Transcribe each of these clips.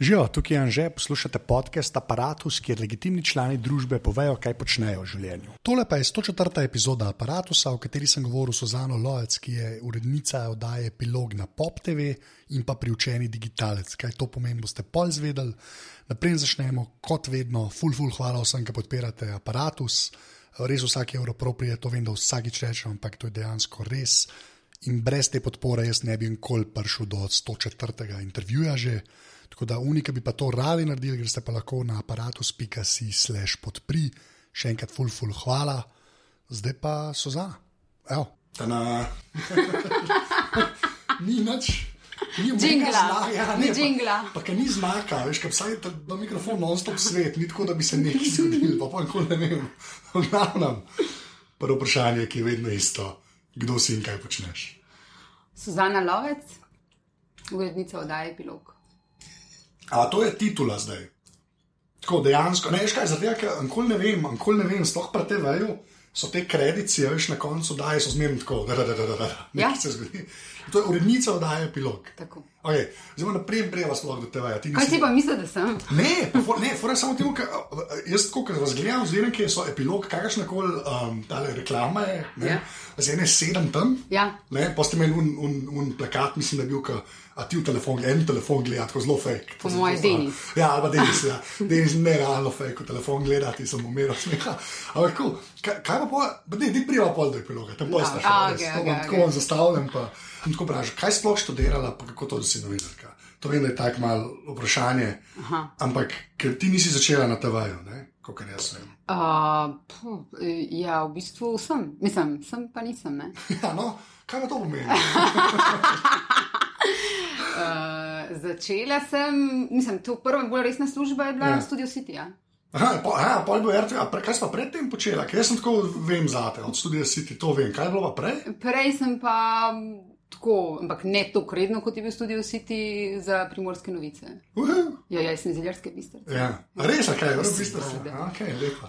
Živijo, tukaj je Anže, poslušate podcast Apparatus, kjer legitimni člani družbe povejo, kaj počnejo v življenju. Tole pa je 104. epizoda Apparatusa, o kateri sem govoril s Suzano Lojec, ki je urednica oddaje Epilog na Pop TV in pa priučeni digitalec. Kaj to pomeni, boste pol zvedeli. Naprej začnemo, kot vedno, full, full, hvala vsem, ki podpirate Apparatus. Res vsak evro proprije, to vem, da vsakič rečem, ampak to je dejansko res. In brez te podpore jaz ne bi nikoli prišel do 104. intervjuja že. Tako da unika bi pa to radi naredili, greste pa lahko na aparatus.si slash podpri, še enkrat full, full, hvala, zdaj pa so za. Evo. ni nič. Ni Džingla. zna- ja, Ni ne, pa- džingla. Pa, pa ni znaka, veš, kaj vsaj ta da mikrofon non-stop svet, ni tako, da bi se nekaj zgodil, pa pa nikoli ne vem. V glavnem, prvo vprašanje, ki je vedno isto, kdo si in kaj počneš. Suzana Lovec, urednica oddaje Epilog. A to je titula zdaj. Tako dejansko, ne veš kaj, zato ker nikoli ne vem, nikoli ne vem, sploh pa te vejo. So te kredicije, veš, na koncu daje, so zmerno tako, da, da, da, da, da, Ja. nekaj se zgodi. To je urednica oddaje epilog. Tako. Okay. Zdaj, naprej, prej vas sploh do tega. Kaj si pa mislil, da sem? Ne, for, ne, fora samo temu, ker jaz, ko vas gledam, zmeraj, ki so epilog, kakršna koli um, reklama je, ne, Ja. sedem tam. Ja. Ne, pa ste imeli un, un, un plakat, mislim, da je bil, ka, a ti v telefon, en telefon gleda, tako zelo fake. Po moje Denis. Ja, ali pa Denis, ja. Denis nerealno fake, v telefon gledati, sem umiral smeha. Ampak, cool. kaj, kaj pa pol, pa ne, ni priva pol do epiloga, tam Ja, pojsta še. a, res. okej, To okej, bom tako okej. vam zastavljam, pa tako vprašam, kaj sploh študirala, pa kako to, da si novinarka. To vem, da je tako malo vprašanje, Aha. ampak ker ti nisi začela na TV-ju, kot jaz vem. Uh, puh, ja, v bistvu sem. Mislim, sem pa nisem. Ne? Ja, no, kaj pa to pomeni? Uh, začela sem, mislim, to prva bolj resna služba je bila Ja. Studio City. Ja. Aha, pa, aha, pol bo RTV, pre, kaj si pa predtem počela? Ker jaz sem tako vem zate, od študija City, to vem. Kaj je bilo pa prej? Prej sem pa tako, ampak ne tako redno, kot je bil Studio City za primorske novice. Uh, Ja, ja, jaz sem iz Iljarske bistrice. ja. Res, kaj, res bistvo Seveda. se. Ok, lepo.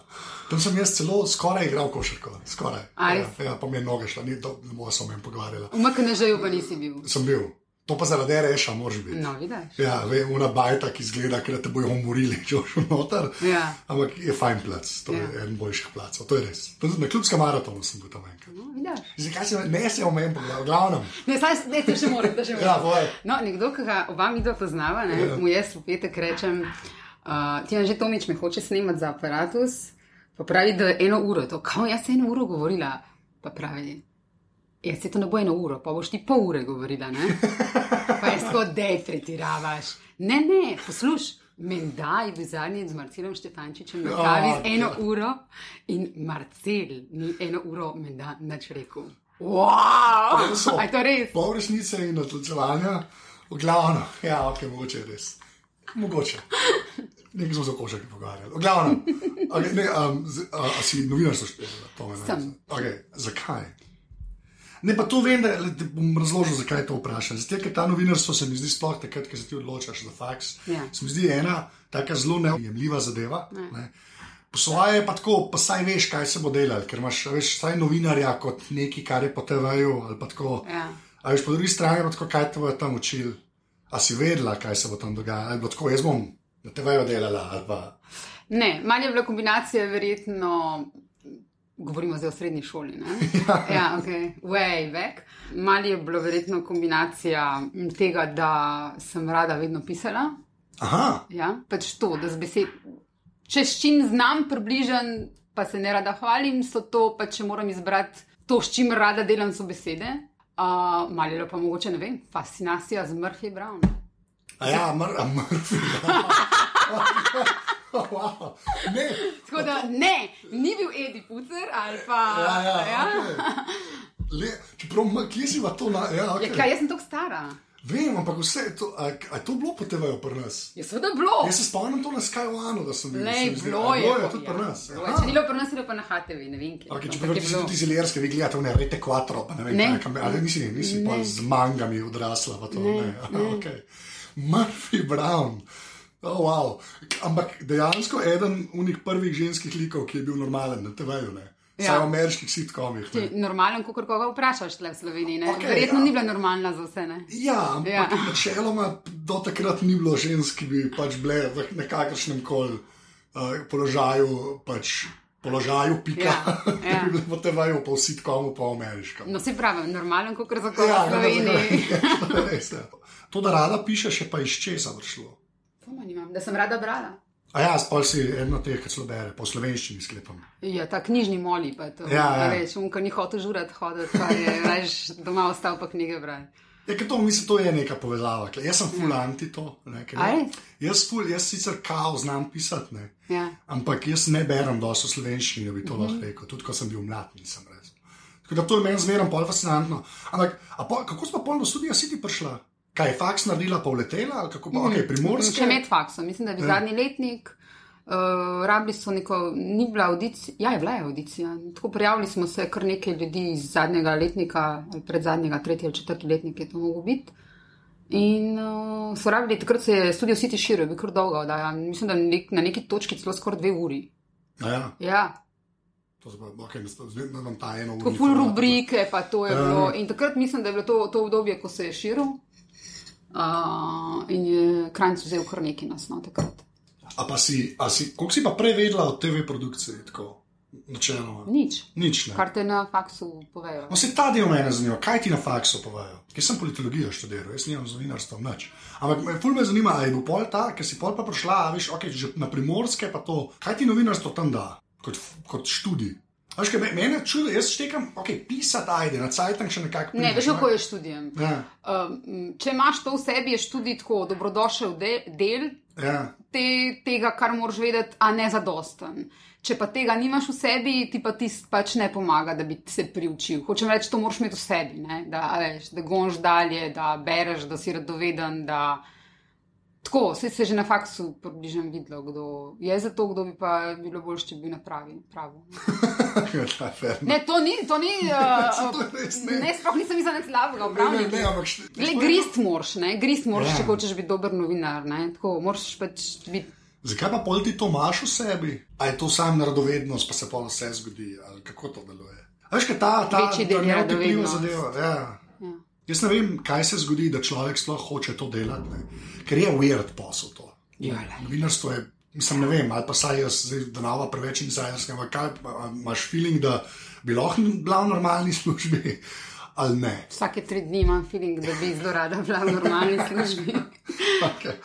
Tam sem jaz celo skoraj igral košarko, skoraj. Ja, res? ja, pa mi je noge šla, ni to, ne bomo se o tem pogovarjala. V MKNŽ-ju pa nisi bil. Sem bil. To pa zaradi reša, moraš biti. No, vidiš. Ja, ve, una bajta, ki izgleda, da te bojo umorili, če boš noter. Ja. Ampak je fajn plac, to ja. Je eden boljših placov, to je res. To, na klubskem maratonu sem bil tam enkrat. No. Zakaj se ne se o meni pogledal, v glavnem? Ne, saj, ne, to še moram, to še moram. Ja, povej. No, nekdo, ki ga oba mi dva poznava, ne, Ja. mu jaz v petek rečem, uh, ti je že Tomič me hoče snemati za aparatus, pa pravi, da je eno uro, to, kao jaz sem eno uro govorila, pa pravi. Jaz se to ne bo eno uro, pa boš ti pol ure govorila, ne? Pa jaz tako, dej pretiravaš. Ne, ne, posluš, menda je bil zadnjič z Marcelom Štefančičem na Ja, kavi z eno ja. uro in Marcel ni eno uro menda nič rekel. Wow! To so A je to res? Pol resnice in odločevanja, v glavnem, ja, ok, mogoče je res. Mogoče. Nekaj smo se o košarki pogovarjali. V glavnem, okay, ne, um, z, a, a si novinarstvo špijala? Sem. Okay, zakaj? Ne, pa to vem, da da bom razložil, zakaj to vprašam. Zato, ker ta novinarstvo se mi zdi sploh takrat, ko se ti odločaš za faks. Ja. Se mi zdi ena taka zelo neujemljiva zadeva. Ne. Po svoje je pa tako, pa saj veš, kaj se bo delalo, ker imaš veš, saj novinarja kot nekaj, kar je po TV-ju ali pa tako. Ja. A veš, po drugi strani pa tako, kaj te bo tam učil. A si vedela, kaj se bo tam dogajalo? Ali bo tako, jaz bom na TV-ju delala pa. Ne, malo je bila kombinacija, verjetno, govorimo zdaj o srednji šoli. Ne? ja, ok, way back. Malo je bilo verjetno kombinacija tega, da sem rada vedno pisala. Aha, Ja? Pač to, da z besed, če s čim znam približen, pa se ne rada hvalim, so to, pa če moram izbrati to, s čim rada delam, so besede. Uh, malo je pa mogoče, ne vem, fascinacija z Murphy Brown. a ja, mr, a Murphy. wow. Ne, Tako da ne, ni bil Edi Pucer ali pa. ja, ja, ja. okay. Le, čeprav, kje si pa to na. Ja, okay. Ja, kaj, jaz sem tako stara. Vem, ampak vse je to, a, a to bilo po TV-ju pri nas. Je seveda bilo. Jaz se spomnim to na Skywanu, da sem bil. Ne, bilo je. Bilo je tudi ja, pri nas. Aha. Če ni bilo pri nas, je bilo pa na HTV, ne vem kje. Okay, če pa ti bilo- tudi zilerske, vi gledate, ne, rete quattro, pa ne vem, Ne. kaj, ali nisi, nisi pa Ne. z mangami odrasla, pa to ne. Ne, ne. Okay. Murphy Brown. Oh, wow. Ampak dejansko eden unih prvih ženskih likov, ki je bil normalen na TV-ju. ne. Ja. Vsaj v ameriških sitkomih. Normalen, ko koga vprašaš tle v Sloveniji. Okay, Verjetno ja. ni bila normalna za vse. Ne? Ja, ampak ja. načeloma do takrat ni bilo žensk, ki bi pač bile v nekakršnem koli uh, položaju. Pač, Položaju, pika, ja, ja. po TV-ju, po sitkomu, po ameriškem. No, si pravi, normalen, kot za koga ja, v Sloveniji. Ja, to, da rada piše, še pa iz česa vršlo. Da sem rada brala. A ja, spol si eno teh, ki se bere, po slovenščini sklepam. Ja, ta knjižni moli pa to. Ja, ja. Reč, on, ki ni hotel žurati hoditi, pa je reč doma ostal pa knjige brati. Ja, to, mislim, to je neka povezava. Jaz sem ful ja. anti to. Ne, ne, jaz, ful, jaz sicer kao znam pisati, ja. ampak jaz ne berem dosto slovenščine, bi to mm -hmm. lahko rekel. Tudi ko sem bil mlad, nisem res. Tako da to je meni zmerno pol fascinantno. Ampak pol, kako smo polno študija si ti prišla? Kaj je faks naredila, pa vletela, ali kako pa mm. okay, primorska? Še med faksom, mislim, da je bil ja. zadnji letnik. Uh, rabili so neko, ni bila audicija, ja, je bila je audicija. Tako prijavili smo se kar nekaj ljudi iz zadnjega letnika, pred zadnjega, tretji ali četrti letnik je to moglo biti. In uh, so rabili, takrat se je studio City širil, bil kar dolgo, da ja, mislim, da nek, na neki točki celo skoraj dve uri. Ja. ja. To je bilo, okay, da vam ta eno uro. Tako pol rubrike, pa to je ja. bilo. In takrat mislim, da je bilo to, to obdobje, ko se je širil. Uh, in je krajnc vzel kar nekaj nas no, takrat. A pa si, a si, koliko si pa prej vedela o TV produkciji? Tako, načeloma? Nič. Nič Kar te na faksu povejo. No, se ta del mene zanima, kaj ti na faksu povejo? Jaz sem politologijo študiral, jaz nimam z novinarstvom nič. Ampak me ful me zanima, ali je bil pol ta, ker si pol pa prišla, veš, ok, že na primorske pa to, kaj ti novinarstvo tam da, kot, kot študij? Veš, kaj, mene čudi, jaz štekam, ok, pisati, ajde, na cajtang še nekako. Ne, veš, kako je študijem. Ja. Um, če imaš to v sebi, je študij tako dobrodošel de, del ja. te, tega, kar moraš vedeti, a ne zadosten. Če pa tega nimaš v sebi, ti pa ti pač ne pomaga, da bi se priučil. Hočem reči, to moraš imeti v sebi, ne? da, veš, da gonš dalje, da bereš, da si radoveden. Da, Tako, se je že na faksu približno videlo, kdo je za to, kdo bi pa bilo bolj, če bi napravil. ne, to ni, to ni. Uh, ne, sploh nisem mislil, je slabo, pravno. Le grist moraš, ne, grist moraš, ja. če hočeš biti dober novinar. Ne, tako, moraš pač biti. Zakaj pa pol ti to imaš v sebi? A je to sam radovednost, pa se pa vse zgodi, ali kako to deluje? Veš, kaj ta, ta, ta, ta neotepljiva zadeva. Ja. Ja. Jaz ne vem, kaj se zgodi, da človek sploh hoče to delati, ne? ker je weird posel to. Ja, Novinarstvo je, mislim, ne vem, ali pa saj jaz, da nava preveč ampak kaj imaš feeling, da bi lahko bila v normalni službi. Vsake tri dni imam feeling, da bi zelo rada bila v normalni službi. okay.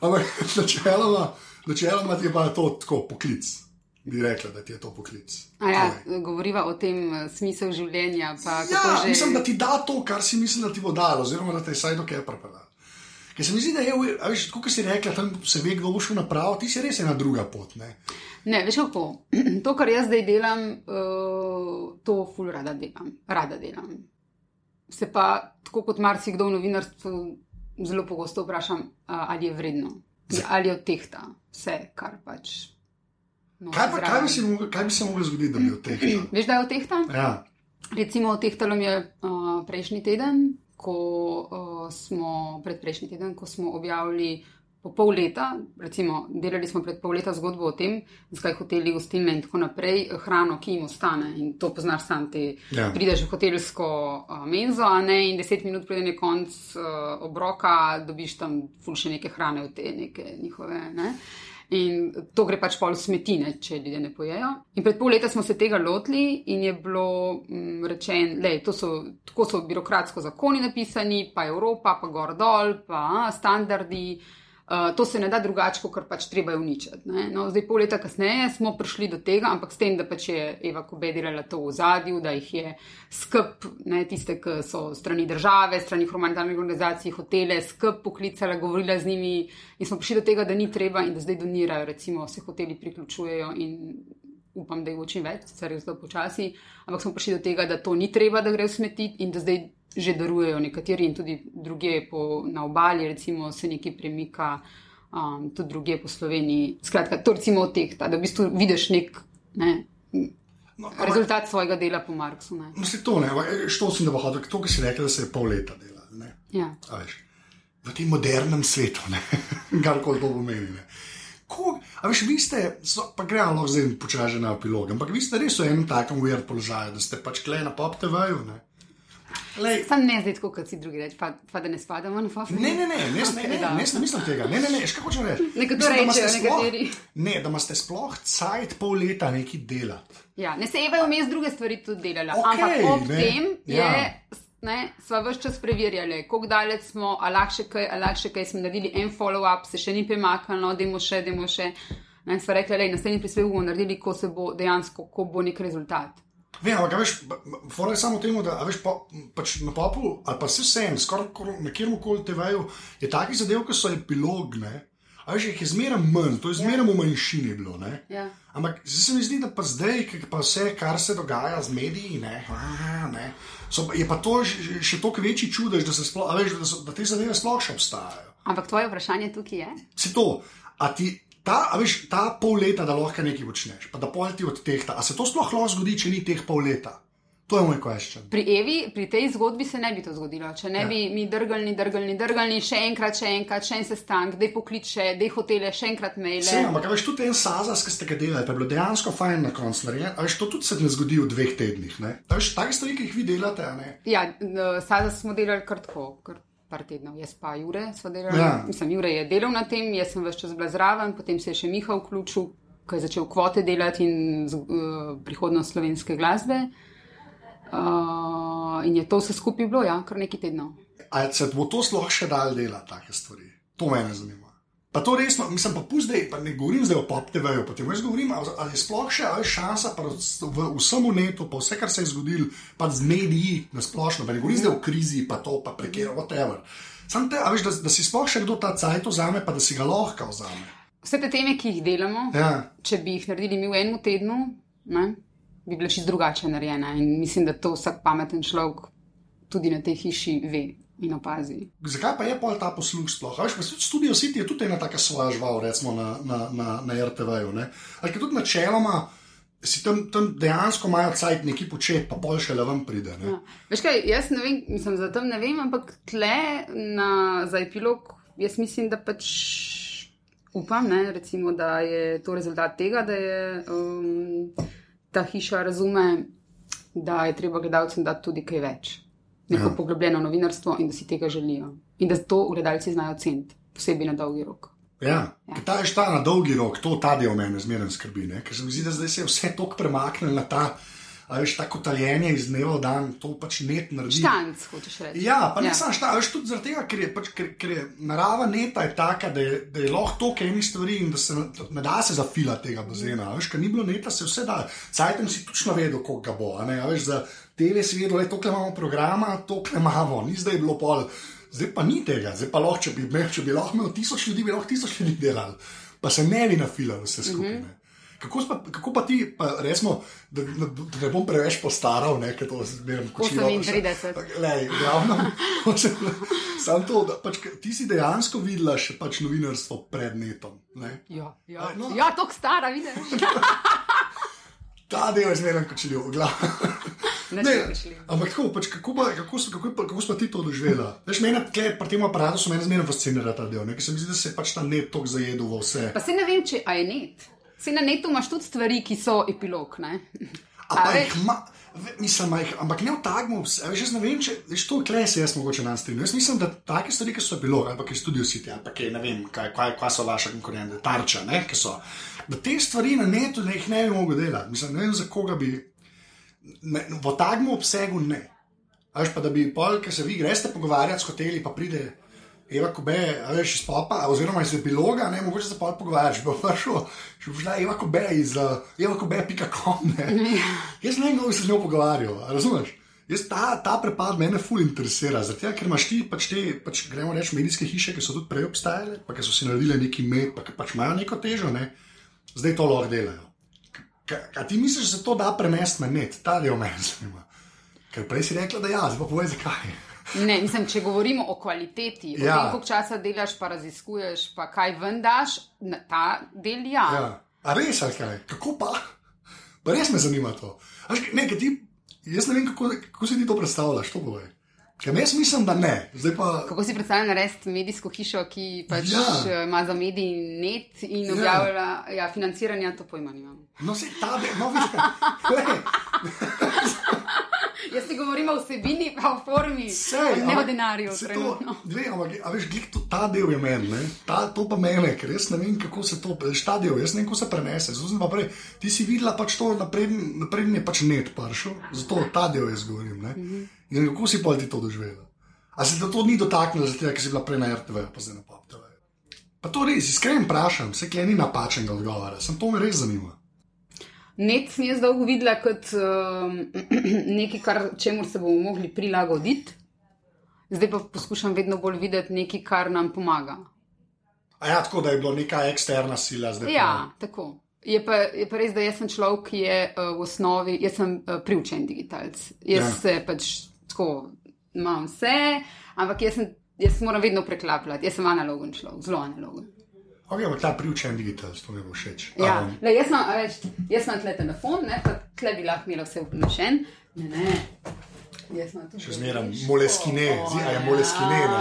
Ampak načeloma, načeloma je pa to tako poklic bi rekla, da ti je to poklic. Ja, govoriva o tem uh, smislu življenja. Ja, že... Mislim, da ti da to, kar si misliš, da ti bo dalo, oziroma da te je vsaj dokaj prepela. Ker se mi zdi, da je, veš, kot si rekla, tam se ve, kdo bo šel napravo, ti si res ena druga pot. Ne, ne veš kako. To, kar jaz zdaj delam, uh, to ful rada delam. Rada delam. Se pa, tako kot marsikdo v novinarstvu, zelo pogosto vprašam, uh, ali je vredno, ali je od tehta vse, kar pač kaj, pa, kaj, bi mogel, kaj bi se lahko zgodilo, da bi od teh? Veš, da je od teh tam? Ja. Recimo, od teh tam je uh, prejšnji teden, ko uh, smo predprejšnji teden, ko smo objavili po pol leta, recimo, delali smo pred pol leta zgodbo o tem, zakaj hoteli gostilne in tako naprej, hrano, ki jim ostane. In to poznaš sam, ti ja. prideš v hotelsko uh, menzo, a ne in deset minut preden je konc uh, obroka, dobiš tam ful še neke hrane v te neke njihove. Ne? In to gre pač pol smetine, če ljudje ne pojejo. In pred pol leta smo se tega lotili in je bilo mm, rečeno, da so tako so birokratsko zakoni napisani, pa Evropa, pa gor dol, pa a, standardi. Uh, to se ne da drugače, kot pač treba uničiti. No, zdaj, pol leta kasneje smo prišli do tega, ampak s tem, da pač je Eva Kobe delala to v zadju, da jih je skrb, ne, tiste, ki so strani države, strani humanitarnih organizacij, hotele, skrb poklicala, govorila z njimi in smo prišli do tega, da ni treba in da zdaj donirajo, recimo se hoteli priključujejo in upam, da jih bo čim več, sicer je zelo počasi, ampak smo prišli do tega, da to ni treba, da gre v smetiti in da zdaj že darujejo nekateri in tudi druge po, na obali, recimo se nekaj premika, um, tudi druge po Sloveniji. Skratka, to recimo od teh, da v bistvu vidiš nek. Ne, No, Rezultat svojega dela po Marksu. No, to ne, što sem da bo hodil, to, ki si rekel, da se je pol leta delal. Ja. V tem modernem svetu, kar koli to pomeni. A veš, vi ste, so, pa gremo lahko zdaj počasi na epilog, ampak vi ste res v enem takem weird položaju, da ste pač klej na pop TV-ju. Lej. Sam ne zdaj tako, kot si drugi reče, pa, pa da ne spadamo na fafne. Ne, ne, ne, ne, ne, ne, ne, ne mislim tega. Ne, ne, ne, še kaj hočem reči. Nekdo reče, nekateri. Ne, da imate sploh cajt pol leta neki delati. Ja, ne se Eva je vmes druge stvari tudi delala, okay, ampak ob ne, tem ja. je ne, sva vse čas preverjali, kako daleč smo, a lahko še kaj, a lahko še kaj smo naredili, en follow-up se še ni premaknilo, demo še, demo še. Ne, sva rekla, da naslednji prispevek bomo naredili, ko se bo dejansko, ko bo nek rezultat. Vem, ampak veš, fora je samo v tem, da a veš, pa, pač na popu, ali pa se vsem, skoraj kor- na kjer koli TV-ju, je takih zadev, ki so epilogne. A veš, jih je zmeraj manj, to je zmeraj v manjšini bilo. Ne? Ja. Ampak zdaj se mi zdi, da pa zdaj, ki pa vse, kar se dogaja z mediji, ne, a, ne, so, je pa to še, še toliko večji čudež, da, sploh, a veš, da, so, da te zadeve sploh še obstajajo. Ampak tvoje vprašanje tukaj je. Se to, a ti ta, veš, ta pol leta, da lahko nekaj počneš, pa da pol ti od teh, a se to sploh lahko zgodi, če ni teh pol leta? To je moj question. Pri Evi, pri tej zgodbi se ne bi to zgodilo. Če ne Ja. ja. bi mi drgali, drgali, drgali, še enkrat, še enkrat, še en sestanek, da pokliče, da hotele, še enkrat maile. Vse, ampak veš, tudi en sazas, ki ste ga delali, pa je bilo dejansko fajn na koncu narejen. Veš, to tudi se ne zgodi v dveh tednih. Ne? Veš, take stvari, ki jih vi delate. Ja, sada smo delali kar tako, kar par tednov. Jaz pa Jure, sva delali. Ja. Mislim, Jure je delal na tem, jaz sem več čas bila zraven, potem se je še Miha vključil, ko je začel kvote delati in uh, prihodnost slovenske glasbe. Uh, in je to vse skupaj bilo, ja, kar nekaj tednov. A se bo to sploh še dal delati, take stvari? To me zanima. Pa to resno, mislim, pa pusti pa ne govorim zdaj o pop TV-ju, potem jaz govorim, ali ali je sploh še ali šansa pa v vsem netu, pa vse, kar se je zgodilo, pa z mediji na splošno, pa ne govorim zdaj o krizi, pa to, pa prekjer, whatever. Sam te, a veš, da, da si sploh še kdo ta cajt vzame, pa da si ga lahko vzame. Vse te teme, ki jih delamo, Ja. če bi jih naredili mi v enem tednu, ne, bi bile čisto drugače narejene. In mislim, da to vsak pameten človek tudi na tej hiši ve in opazi. Zakaj pa je pol ta posluh sploh? Veš, pa tudi Studio City je tudi ena taka svoja žival, recimo na, na, na, na RTV-ju. Ali ker tudi načeloma si tam, tam dejansko imajo cajt neki početi, pa pol še le vam pride. Ne? Ja. Veš kaj, jaz ne vem, mislim, za tem ne vem, ampak tle na, za epilog, jaz mislim, da pač upam, ne, recimo, da je to rezultat tega, da je um, ta hiša razume, da je treba gledalcem dati tudi kaj več. Neko ja. poglobljeno novinarstvo in da si tega želijo. In da to gledalci znajo ceniti, posebej na dolgi rok. Ja, ja. ta je šta na dolgi rok, to ta del mene zmeraj skrbi. Ne? Ker se mi zdi, da zdaj se je vse tako premaknilo na ta, a veš, tako taljenje iz dneva v dan, to pač net naredi. Štanc, hočeš reči. Ja, pa ne Ja. samo šta, veš tudi zaradi tega, ker je, pač, ker, ker je narava neta je taka, da je, da je lahko toliko enih stvari in da se ne, da se zafilati tega bazena. Veš, ker ni bilo neta, se vse da. Cajtem si točno vedel, koliko ga bo. a Ne, a veš, za TV si vedel, da toliko imamo programa, toliko imamo, ni zdaj bilo pol. Zdaj pa ni tega, zdaj pa lahko, če bi, če bi lahko imel tisoč ljudi, bi lahko tisoč ljudi delali, pa se ne bi nafilali vse skupaj. Mm -hmm. Kako, spa, kako pa ti, pa resmo, da, da, da ne bom preveč postaral, ne, ker to zmeraj kočilo. 38. Lej, glavno, sam to, da pač, ti si dejansko videla še pač novinarstvo pred netom. Ne? Ja, ja. A, no. ja tako stara, vidiš. Ta del je zmeraj kočiljiv, glavno. Nič ne kočljivo. Ampak kako, pač, kako, pa, kako, so- kako, kako, smo ti to doživela? Veš, mene, tle, pri tem aparatu so mene zmeraj fascinira ta del, ne? ker se mi zdi, da se je pač ta net tok zajedel v vse. Pa se ne vem, če a je net. Se na netu imaš tudi stvari, ki so epilog. Ne? Mislim, a jih, ampak ne v tagmu, veš, jaz ne vem, če veš, to kle se jaz mogoče nam strinjam. Jaz mislim, da take stvari, ki so bilo, ali pa ki studio City, ali pa ki ne vem, kaj, kaj, kaj so vaše konkurente, tarča, ne, ki so. Da te stvari na netu, jih ne bi mogel delati. Mislim, ne vem, za koga bi. Ne, v tagmu obsegu ne. A Veš pa, da bi pol, ki se vi greste pogovarjati s hoteli, pa pride Eva Kobe, a veš iz popa, oziroma iz epiloga, ne, mogoče se pol pogovarjaš, bo prišel, še bo šla Eva Kobe iz uh, evakobe.com, ne. Jaz ne vem, kdo bi se z njo pogovarjal, razumeš? Jaz ta, ta prepad mene ful interesira, zato ker imaš ti pač te, pač, gremo reči, medijske hiše, ki so tudi prej obstajale, pa ki so si naredile neki med, pa ki pač imajo neko težo, ne? zdaj to lahko delajo. K- A ti misliš, da se to da prenesti na net, ta del meni zanima? Ker prej si rekla, da ja, zdaj pa povej zakaj. Ne, mislim, če govorimo o kvaliteti, o Ja. tem, koliko časa delaš, pa raziskuješ, pa kaj ven daš, na ta del ja. Ja. A res, ali kaj? Kako pa? Pa res me zanima to. A veš, Ne, ti, jaz ne vem, kako, kako si ti to predstavljaš, to povej. Ker jaz mislim, da ne. Zdaj pa. Kako si predstavljal narediti medijsko hišo, ki pač Ja. ja. ima za medij net in Ja. objavlja ja, financiranje, to pojma nimam. No, se ta del, no, viš, glej, Jaz ti govorim o vsebini, pa o formi, Sej, ne o denarju. dve, ampak, a veš, glih, to, ta del je meni, ta, to pa mene, ker jaz ne vem, kako se to, ta del, jaz ne vem, kako se prenese. Zdaj, pa prej, ti si videla pač to, napreden, napreden je pač net prišel, zato ta del jaz govorim. Ne? In kako si pa ti to doživela? A se to ni dotaknilo, zato ker si bila prej na RTV, pa zdaj na Pop TV? Pa to res, iskreno vprašam, se kje ni napačnega odgovora, sem to me res zanima. Net sem jaz dolgo videla kot um, nekaj, kar, čemu se bomo mogli prilagoditi, zdaj pa poskušam vedno bolj videti nekaj, kar nam pomaga. A ja, tako da je bila neka eksterna sila zdaj. Ja, tako. Je pa, je pa res, da jaz sem človek, ki je uh, v osnovi, jaz sem uh, priučen digitalc. Jaz Ja. ja. se pač tako imam vse, ampak jaz, sem, jaz moram vedno preklapljati. Jaz sem analogen človek, zelo analogen. Ok, ampak ta priučen digitalc, to mi bo všeč. Ja, Um, le, jaz, imam, veš, jaz imam tle telefon, ne, pa tle bi lahko imela vse vnešen. Ne, ne. Še zmeraj beležko. moleskine, zi- a je moleskine, ne?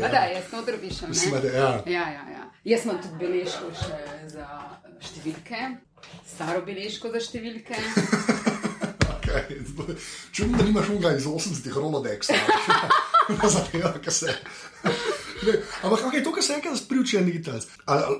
Ja, Da, jaz noter pišem. Mislim, ne. da ja. Ja, ja, ja. Jaz imam tudi beležko še za številke, staro beležko za številke. Okay. Čudno, da nimaš unga iz 80-ih Rolodexa. Zadeva, kaj se. Ne, ampak, okay, to, kar se reče, da si priučen digitalc.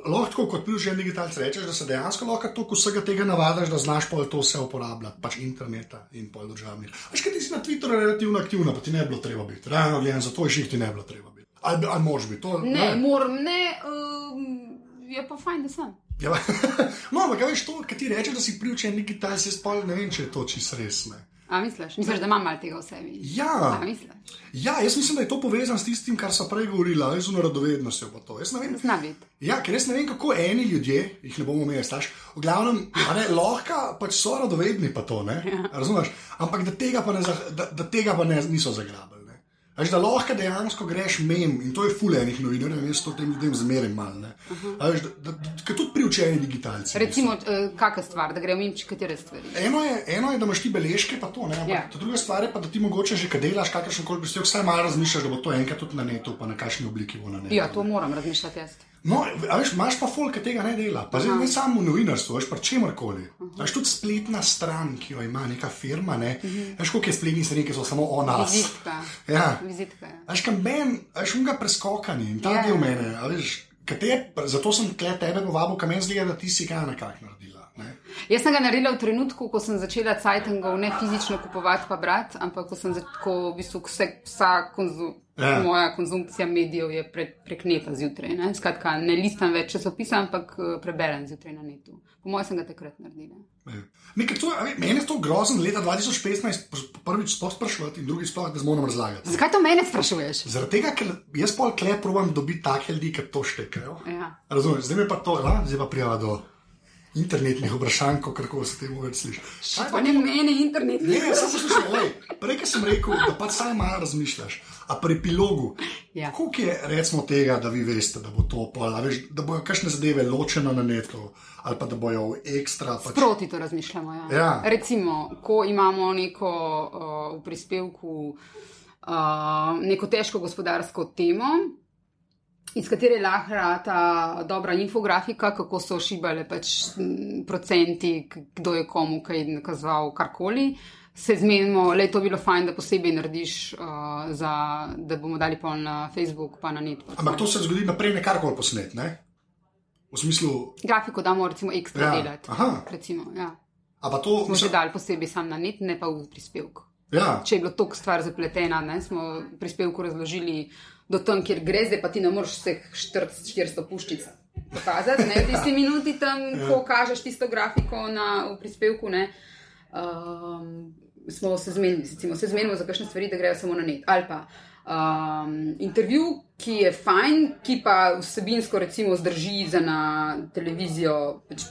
Lahko kot priučen digitalc rečeš, da se dejansko lahko toliko vsega tega navadiš, da znaš pol to vse uporabljati, pač interneta in pol državnih. Veš, kaj ti si na Twitterju relativno aktivna, pa ti ne bi bilo treba biti. Realno gledano, zato je ših ti ne bi bilo treba biti. Ali, ali moraš biti to? Ne, moram, ne, um, je pa fajn, da sem. Ja, no, ampak veš to, kar ti rečeš, da si priučen digitalc, jaz pa ne vem, če je to čisto res. Ne. A misliš? Misliš, da imam malo tega v sebi? Ja. Ja, jaz mislim, da je to povezano s tistim, kar so prej govorili, z radovednostjo. pa to. Jaz ne vem, Zna biti. ja, ker jaz ne vem, kako eni ljudje, jih ne bomo imeli, staš. V glavnem, ne, lahko pač so radovedni, pa to ne. Razumeš? Ampak da tega pa, ne, da, da tega pa ne, niso zagrabili. Veš, da lahko dejansko greš mem in to je fulejnih novinarjev, in jaz to tem ljudem zmeraj malo. da, da, da, tudi priučeni digitalci. Recimo, uh, kakšna stvar, da gremo imči katere stvari. Eno je, eno je, da imaš ti beležke, pa to ne. Ampak Ja. yeah. druga stvar je pa, da ti mogoče že kad delaš kakršen koli prispevek, vsaj malo razmišljaš, da bo to enkrat tudi na netu, pa na kakšni obliki bo na netu. Ja, to moram razmišljati jaz. No, veš, imaš pa folk, ki tega ne dela. Pa zdaj ne samo v novinarstvu, veš, pa čemorkoli. Veš, tudi spletna stran, ki jo ima neka firma, ne. Veš, koliko je spletnih strani, ki so samo o nas. Vizitka. Ja. Vizitka. ja. Veš, kam ben, veš, unga preskokanje in ta Ja. yeah. del mene, veš, kate, zato sem tle tebe povabil, kam meni zgleda, da ti si kaj nekako naredila. Ne? Jaz sem ga naredila v trenutku, ko sem začela cajtengov ne fizično kupovati pa brati, ampak ko sem začela, ko v bistvu vse, vsa konzu, Ja. ja. moja konzumpcija medijev je pre, prek neta zjutraj. Ne? Skratka, ne listam več časopisa, ampak eh, preberem zjutraj na netu. Po mojem sem ga takrat naredila. Nekaj, to, ve, meni je to grozno leta 2015 pr- prvič sploh sprašovati in drugič sploh, da zmoram razlagati. Zakaj to mene sprašuješ? Zaradi tega, ker jaz pol kle provam dobiti take ljudi, ki to štekajo. Ja. Razumeš, zdaj me pa to, a, zdaj pa prijava do internetnih vprašanj, kako se temu več sliši. Pa ne meni internet. Ne, samo poslušaj, lej, prej sem rekel, da pač saj malo razmišljaš, a pri epilogu, Ja. koliko je recimo tega, da vi veste, da bo to pol, veš, da bojo kakšne zadeve ločene na netu, ali pa da bojo ekstra. Pač, Proti to razmišljamo. Ja. Ja. Recimo, ko imamo neko uh, v prispevku uh, neko težko gospodarsko temo, iz katere lahko rata dobra infografika, kako so šibale pač, procenti, kdo je komu kaj nakazoval, karkoli. Se zmenimo, je to bilo fajn, da posebej narediš, uh, za, da bomo dali pol na Facebook, pa na net. Ampak to se zgodi naprej, ne karkoli posnet, ne? V smislu, Grafiko damo, recimo, ekstra Ja, delati. aha. Recimo, ja. a pa to, Smo že mislim, dali posebej sam na net, ne pa v prispevku. ja, če je bilo toliko stvar zapletena, ne, smo v prispevku razložili do tam, kjer gre, zdaj pa ti ne moreš vseh 400 puščic pokazati. Ne, v tisti minuti tam, ja. ko kažeš tisto grafiko na, v prispevku, ne, um, smo se zmenili, recimo, se zmenimo za kakšne stvari, da grejo samo na net. Ali pa um, intervju, ki je fajn, ki pa vsebinsko recimo zdrži za na televizijo. Pač,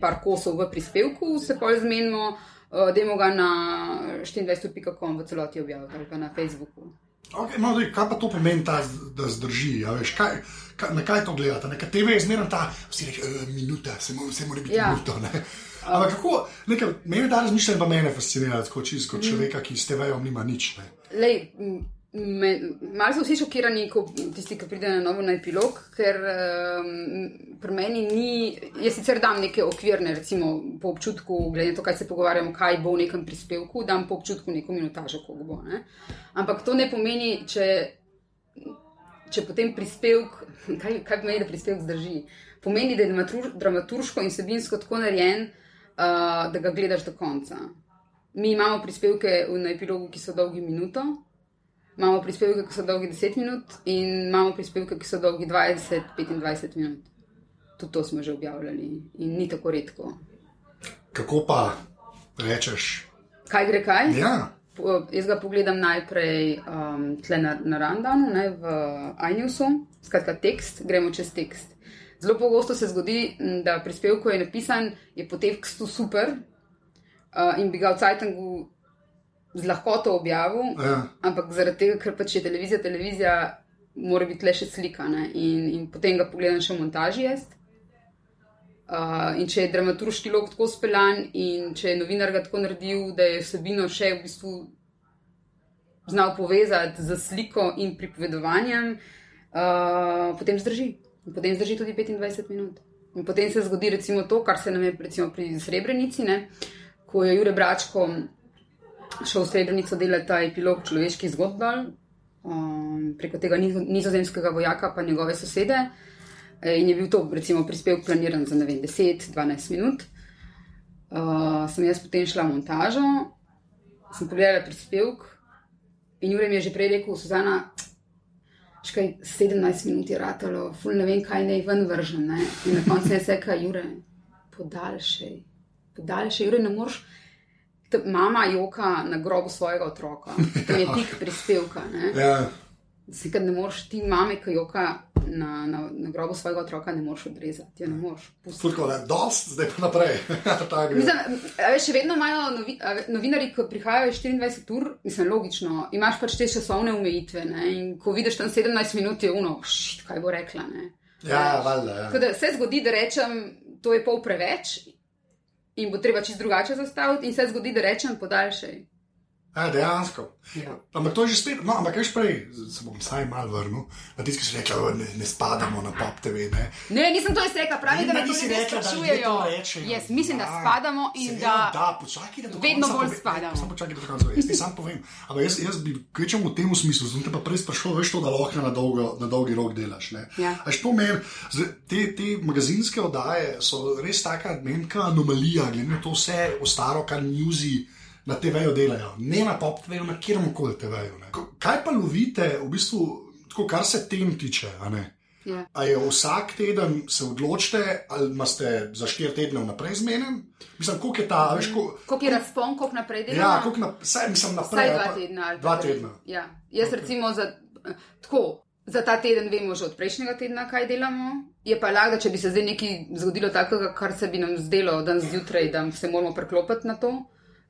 Par kosov v prispevku, se pa zmenimo, uh, da ga na 24.com v celoti objaviti ali pa na Facebooku. Okay, no, dej, kaj pa to pomeni, ta, da zdrži? Veš, kaj, kaj, na kaj to gledate? Na TV je zmerno ta, vsi reče, e, minuta, se mora, se mora biti ja. minuto. Ne? Ampak kako, nekaj, meni ta razmišljanje pa mene fascinira, kot čisto mm. človeka, ki s TV-om nima nič. Lej, Malo so vsi šokirani, ko tisti, ki pridejo na novo na epilog, ker um, pri meni ni. Jaz sicer dam neke okvirne, recimo po občutku, glede na to, kaj se pogovarjamo, kaj bo v nekem prispevku, dam po občutku neko minutažo, koliko bo. Ne? Ampak to ne pomeni, če, če potem prispevek, kaj, kaj pomeni, da prispevek zdrži. Pomeni, da je dramaturško in sebinsko tako narejen, uh, da ga gledaš do konca. Mi imamo prispevke na epilogu, ki so dolgi minuto imamo prispevke, ki so dolgi 10 minut, in imamo prispevke, ki so dolgi 20-25 minut. Tudi to smo že objavljali in ni tako redko. Kako pa rečeš? Kaj gre kaj? Ja. Jaz ga pogledam najprej um, na, na Randanu, ne, v iNewsu, skratka tekst, gremo čez tekst. Zelo pogosto se zgodi, da prispevek, ko je napisan, je po tekstu super uh, in bi ga v Cajtangu z lahkoto objavil, ja. ampak zaradi tega, ker pač je televizija, televizija, mora biti le še slika. In, in potem ga pogledam še v montaži. Uh, in če je dramaturški log tako speljan, in če je novinar ga tako naredil, da je vsebino še v bistvu znal povezati z sliko in pripovedovanjem, uh, potem zdrži. In potem zdrži tudi 25 minut. In potem se zgodi recimo to, kar se nam je pri Srebrenici, ne? ko je Jure Bračko šel v Srebrenico delati ta epilog človeških zgodb, um, preko tega nizozemskega vojaka, pa njegove sosede. E, in je bil to, recimo, prispevek planiran za 10-12 minut. Uh, sem jaz potem šla v montažo, sem pogledala prispevek in Jurek je že prej rekel, Suzana, škaj 17 minut je ratalo, ful ne vem, kaj naj ven vržem. Ne? In na koncu je rekel, Jurek, podaljšaj, podaljšaj, Jurek, ne moreš mama joka na grobu svojega otroka, tam je tik prispevka. Zdaj, kad ne moreš ti mame, ki joka na, na, na grobu svojega otroka, ne moreš odrezati. Ja, ne moreš. Tako je, dost, zdaj pa naprej. mislim, še vedno imajo novi, novinari, ki prihajajo 24 ur, mislim, logično, imaš pač te časovne omejitve. Ne? In ko vidiš tam 17 minut, je uno, šit, kaj bo rekla. Ne? Ja, valjda. Ja. Se zgodi, da rečem, to je pol preveč, in bo treba čisto drugače zastaviti, in se zgodi, da rečem podaljšaj. Ja, dejansko. Ja. Ampak to je že spet, no, ampak veš prej, se bom vsaj mal vrnil, na tisti, ki so rekli, da ne, ne spadamo na pop TV. Ne, ne nisem to izrekla, pravi, ne, da me ti ne sprašujejo. Jaz mislim, da ja, spadamo in da, da, počaki, da vedno bolj spadamo. Samo počakaj, da to končam. Jaz ti sam povem. Ampak jaz, jaz bi kvečem v tem smislu, sem te pa prej sprašoval, veš to, da lahko na, dolgo, na dolgi rok delaš. Ja. Až to meni, te, te magazinske oddaje so res taka menka anomalija, glede na to vse o staro, kar newsi na TV-ju delajo, ne na pop-TV-ju, na kjerem koli TV-ju. Kaj pa lovite, v bistvu, tako, kar se tem tiče? A, ja. a je vsak teden se odločite, ali imate za štiri tedne vnaprej zmeden? Mislim, koliko je ta, veš, koliko kol, je razpon, koliko naprej delaš? Ja, koliko na, saj, mislim, naprej. Vsaj dva tedna. Dva tedna. Ja. Jaz okay. recimo za, tako. Za ta teden vemo že od prejšnjega tedna, kaj delamo. Je pa lahko, če bi se zdaj nekaj zgodilo takega, kar se bi nam zdelo danes zjutraj, da se moramo preklopiti na to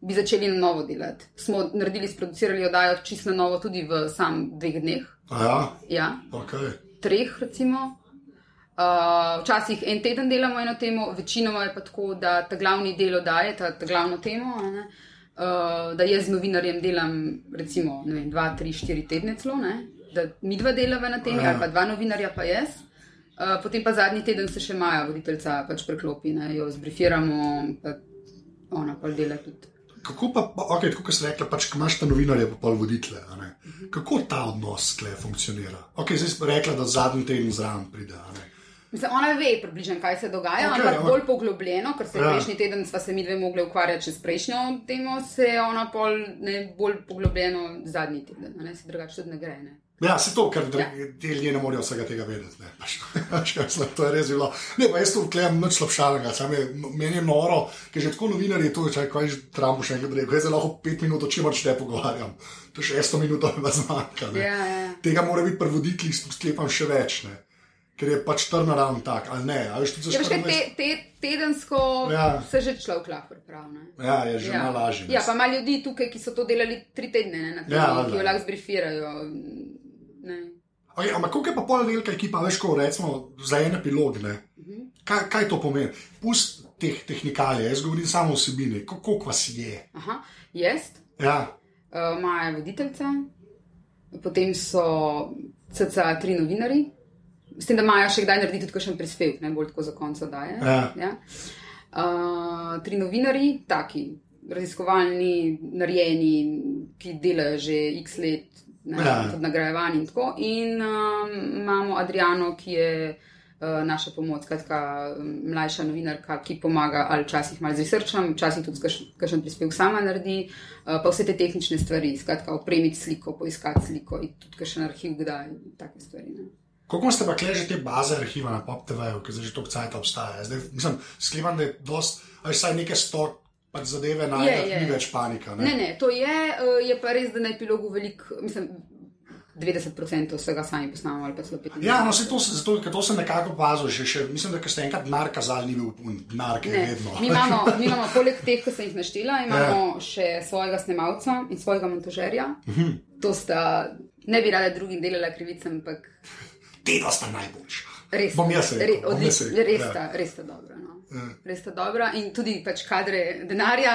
bi začeli na novo delati. Smo naredili, sproducirali oddajo čisto na novo, tudi v sam dveh dneh. Ja, ja. Okay. treh, recimo. Uh, včasih en teden delamo eno temo, večinoma je pa tako, da ta glavni del oddaje, ta, ta glavno temo, ne, uh, da jaz z novinarjem delam, recimo, vem, dva, tri, štiri tedne celo, ne, da mi dva delava na temi, ja. ali pa dva novinarja, pa jaz. Uh, potem pa zadnji teden se še Maja, voditeljca, pač preklopi, ne, jo zbrifiramo, pa ona pa dela tudi kako pa, okay, kot si rekla, pač, imaš ta novinarje, pa pol voditelje. Kako ta odnos tle funkcionira? Okay, zdaj si rekla, da zadnji teden zraven pride. Mislim, ona ve približno, kaj se dogaja, okay, ampak bolj poglobljeno, ker se ja. prejšnji teden sva se mi dve mogli ukvarjati s prejšnjo temo, se ona pol ne bolj poglobljeno zadnji teden, ne se drugače tudi ne gre. Ne? Ja, se to, ker ja. ljudje ne morejo vsega tega vedeti. Ne, pač, pač, to je res bilo. Ne, pa jaz to vklejam nič slabšalnega, meni je noro, ker že tako novinarji to rečejo, kaj že Trump še enkrat reče, jaz lahko pet minut o čem če te pogovarjam. To je šesto minut, da me zmanjka. Ja, ja. Tega mora biti pri voditeljih, sklepam še več. Ne. ker je pač turnaround tak, ali ne. Ali za Ja, veš, kaj, 24 te, te, tedensko Ja. se že človek lahko pripravi. ne. Ja, je že malo lažje. Ja, pa ima ljudi tukaj, ki so to delali tri tedne ne, na tem, Ja, ja, ki jo lahko zbrifirajo. Ne. Okay, ampak koliko je pa pol velika ekipa, veš, ko recimo za en epilog, ne? Mhm. Kaj, kaj to pomeni? Pust teh tehnikalij, jaz govorim samo o vsebini, Ko- koliko vas je. Aha, jaz, Ja, uh, Maja voditeljca, potem so CCA tri novinari, s tem, da Maja še kdaj naredi tudi kakšen prispevek, ne bolj tako za konco daje. Ja. Ja. Uh, tri novinari, taki raziskovalni, narejeni, ki delajo že x let, ne, Ja. tudi nagrajevani in tako. In um, imamo Adriano, ki je uh, naša pomoč, skratka, um, mlajša novinarka, ki pomaga ali včasih malo z researchom, včasih tudi kakšen- prispevek sama naredi, uh, pa vse te tehnične stvari, skratka, opremiti sliko, poiskati sliko in tudi kakšen arhiv, kdaj in take stvari. Ne. Koliko ste pa kleže te baze arhiva na Pop TV-ju, ki zdaj že toliko cajt obstaja? Zdaj, mislim, sklepam, da je dost, ali vsaj neke sto pač zadeve najdete, je. ni več panika. Ne? Ne, ne, to je, uh, je pa res, da na epilogu veliko, mislim, 90% vsega sami posnamemo ali pa celo 95%. Ja, no, se to, zato, ker to sem nekako opazil, še, še, mislim, da ste enkrat denar kazali, ni bil denar, ki je vedno. mi, imamo, mi imamo poleg teh, ki sem jih naštela, imamo ja. še svojega snemalca in svojega montažerja. Mhm. To sta, ne bi rada drugim delala krivice, ampak Te dva sta najboljša. res, Bom jaz rekel, re, bom jaz odlič, rekel, res, ja. sta, res sta dobra. No. Ja. Res sta dobra in tudi pač kadre denarja,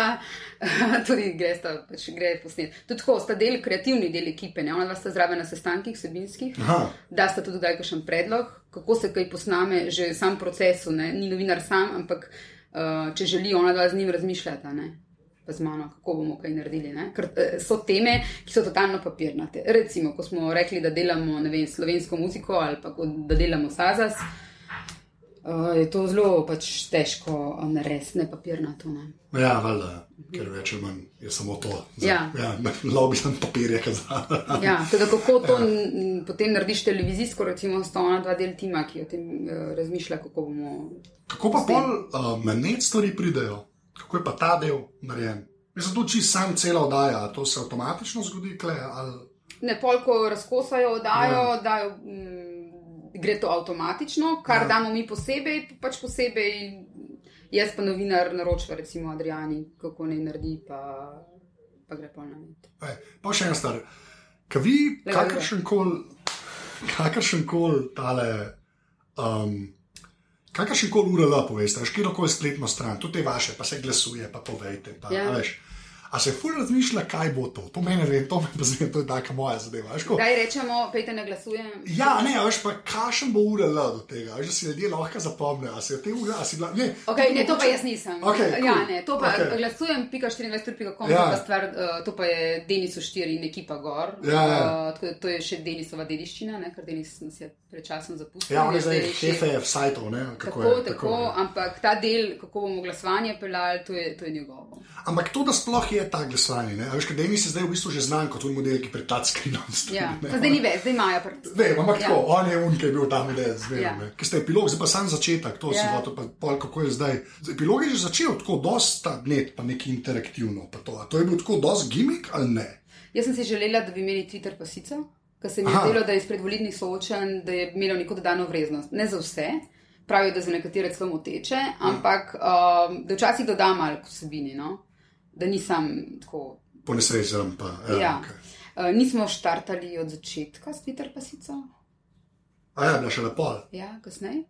tudi gre, sta, pač gre posnet. Tudi tako, sta del, kreativni del ekipe, ne? ona dva sta zraven na sestankih vsebinskih. Aha. da sta tudi daj kakšen predlog, kako se kaj posname, že v samem procesu. Ne? Ni novinar sam, ampak uh, če želi ona dva z njim razmišljati, ne? pa z mano, kako bomo kaj naredili. Ne? Ker uh, so teme, ki so totalno papirnate. Recimo, ko smo rekli, da delamo vem, slovensko muziko ali pa da delamo sazas. Uh, je to zelo pač težko narediti, ne papirnato. Ne? Ja, valjda, ker več ali manj je samo to. Ja. ja Lobi sem papirje kazal. Ja, teda kako to n- potem narediš televizijsko, recimo, sta ona dva del tima, ki o tem uh, razmišlja, kako bomo Kako pa pol uh, menet stvari pridejo? Kako je pa ta del narejen? Mislim, to čist sam cela oddaja, to se avtomatično zgodi, kle, ali Ne, pol, ko razkosajo, dajo, Ja. ja. dajo mm, gre to avtomatično, kar Ja. damo mi posebej, pač posebej. Jaz pa novinar naročam, recimo Adriani, kako naj naredi, pa, pa gre pa na net. Ej, pa še en star. Kaj vi, kakršen koli, kakršen koli tale, um, kakršen koli URL poveste, až kjer koli spletno stran, tudi te vaše, pa se glasuje, pa povejte. Pa, Ja. veš. A se ful razmišlja, kaj bo to? To meni ne, to me pa zdaj, to je taka moja zadeva. Kaj rečemo, pejte ne glasujem. Ja, ne, veš pa, kakšen bo URL do tega, veš, da si ljudje lahko zapomnijo, a v te URL, a si bila, ne. Okay, ne, to pa jaz nisem. Okej, ja, cool. ne, to pa okay. glasujem, pika 24.com, Ja. ja. pa stvar, uh, to pa je Denisu 4 in ekipa Gor. Ja, ja. Uh, tako to je še Denisova dediščina, ne, ker Denis nas je pred časom zapustil. Ja, on je je zdaj šef- šefe sajtov, ne? Tako, je, tako, je. ampak ta del, kako bomo glasovanje peljali, to je, to je njegovo. Ampak to, da sploh je ta glasovanje, ne? a veš, ker Denis je zdaj v bistvu že znan kot un model, ki pred touchscreenom stoji. Ja. ne. Zdaj ni več, zdaj imajo prst. Vem, ampak Ja. tako, on je un, ki je bil tam model, zmerno. Ja. Ja. Ker ste epilog, zdaj pa sam začetek, to ja. Ja. sem hotel, pa pol, kako je zdaj. Epilog je že začel tako, dosta net, pa nekaj interaktivno. Pa to. A to je bil tako, dosti gimmick ali ne? Jaz sem si želela, da bi imeli Twitter pasico, ker se mi je zdelo, da je iz predvolitnih soočanj, da je imelo neko dodano vrednost. Ne za vse, pravijo, da za nekatere celo moteče, ampak um, da včasih dodam malo k vsebini, no? Da nisem tako. Po nesrečem pa. Ja, Ja. Okay. Uh, nismo štartali od začetka s Twitter pasico, A ja, bila še lepo. ja, kasneje.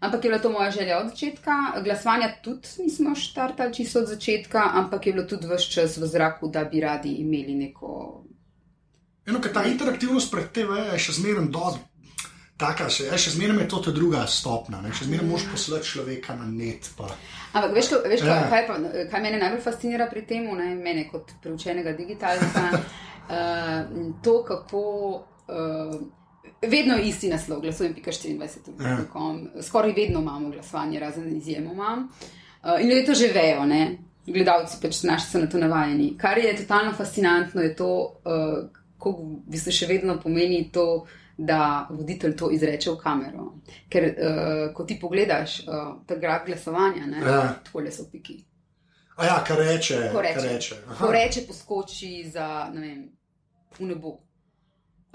Ampak je bila to moja želja od začetka. Glasovanja tudi nismo štartali čisto od začetka, ampak je bilo tudi vse čas v zraku, da bi radi imeli neko Eno, ker ta interaktivnost pred TV je še zmeraj dosti. Taka, še, je, še zmeraj je to ta druga stopna, ne? še zmeraj moš poslati človeka na net. Pa. Ampak veš, ko- veš Ja. ja. kaj, pa, kaj mene najbolj fascinira pri tem, ne, mene kot preučenega digitalca, uh, to, kako uh, vedno je isti naslov, glasujem pika 24. Ja. Ja. Skoraj vedno imamo glasovanje, razen izjemoma. Uh, in ljudje to že vejo, ne. Gledalci pač naši so na to navajeni. Kar je totalno fascinantno, je to, uh, kako v bistvu še vedno pomeni to, da voditelj to izreče v kamero. Ker, uh, ko ti pogledaš uh, ta graf glasovanja, ne, Ja. tako le so piki. A ja, kar reče. Ko reče, reče. Ko reče poskoči za, ne vem, v nebo.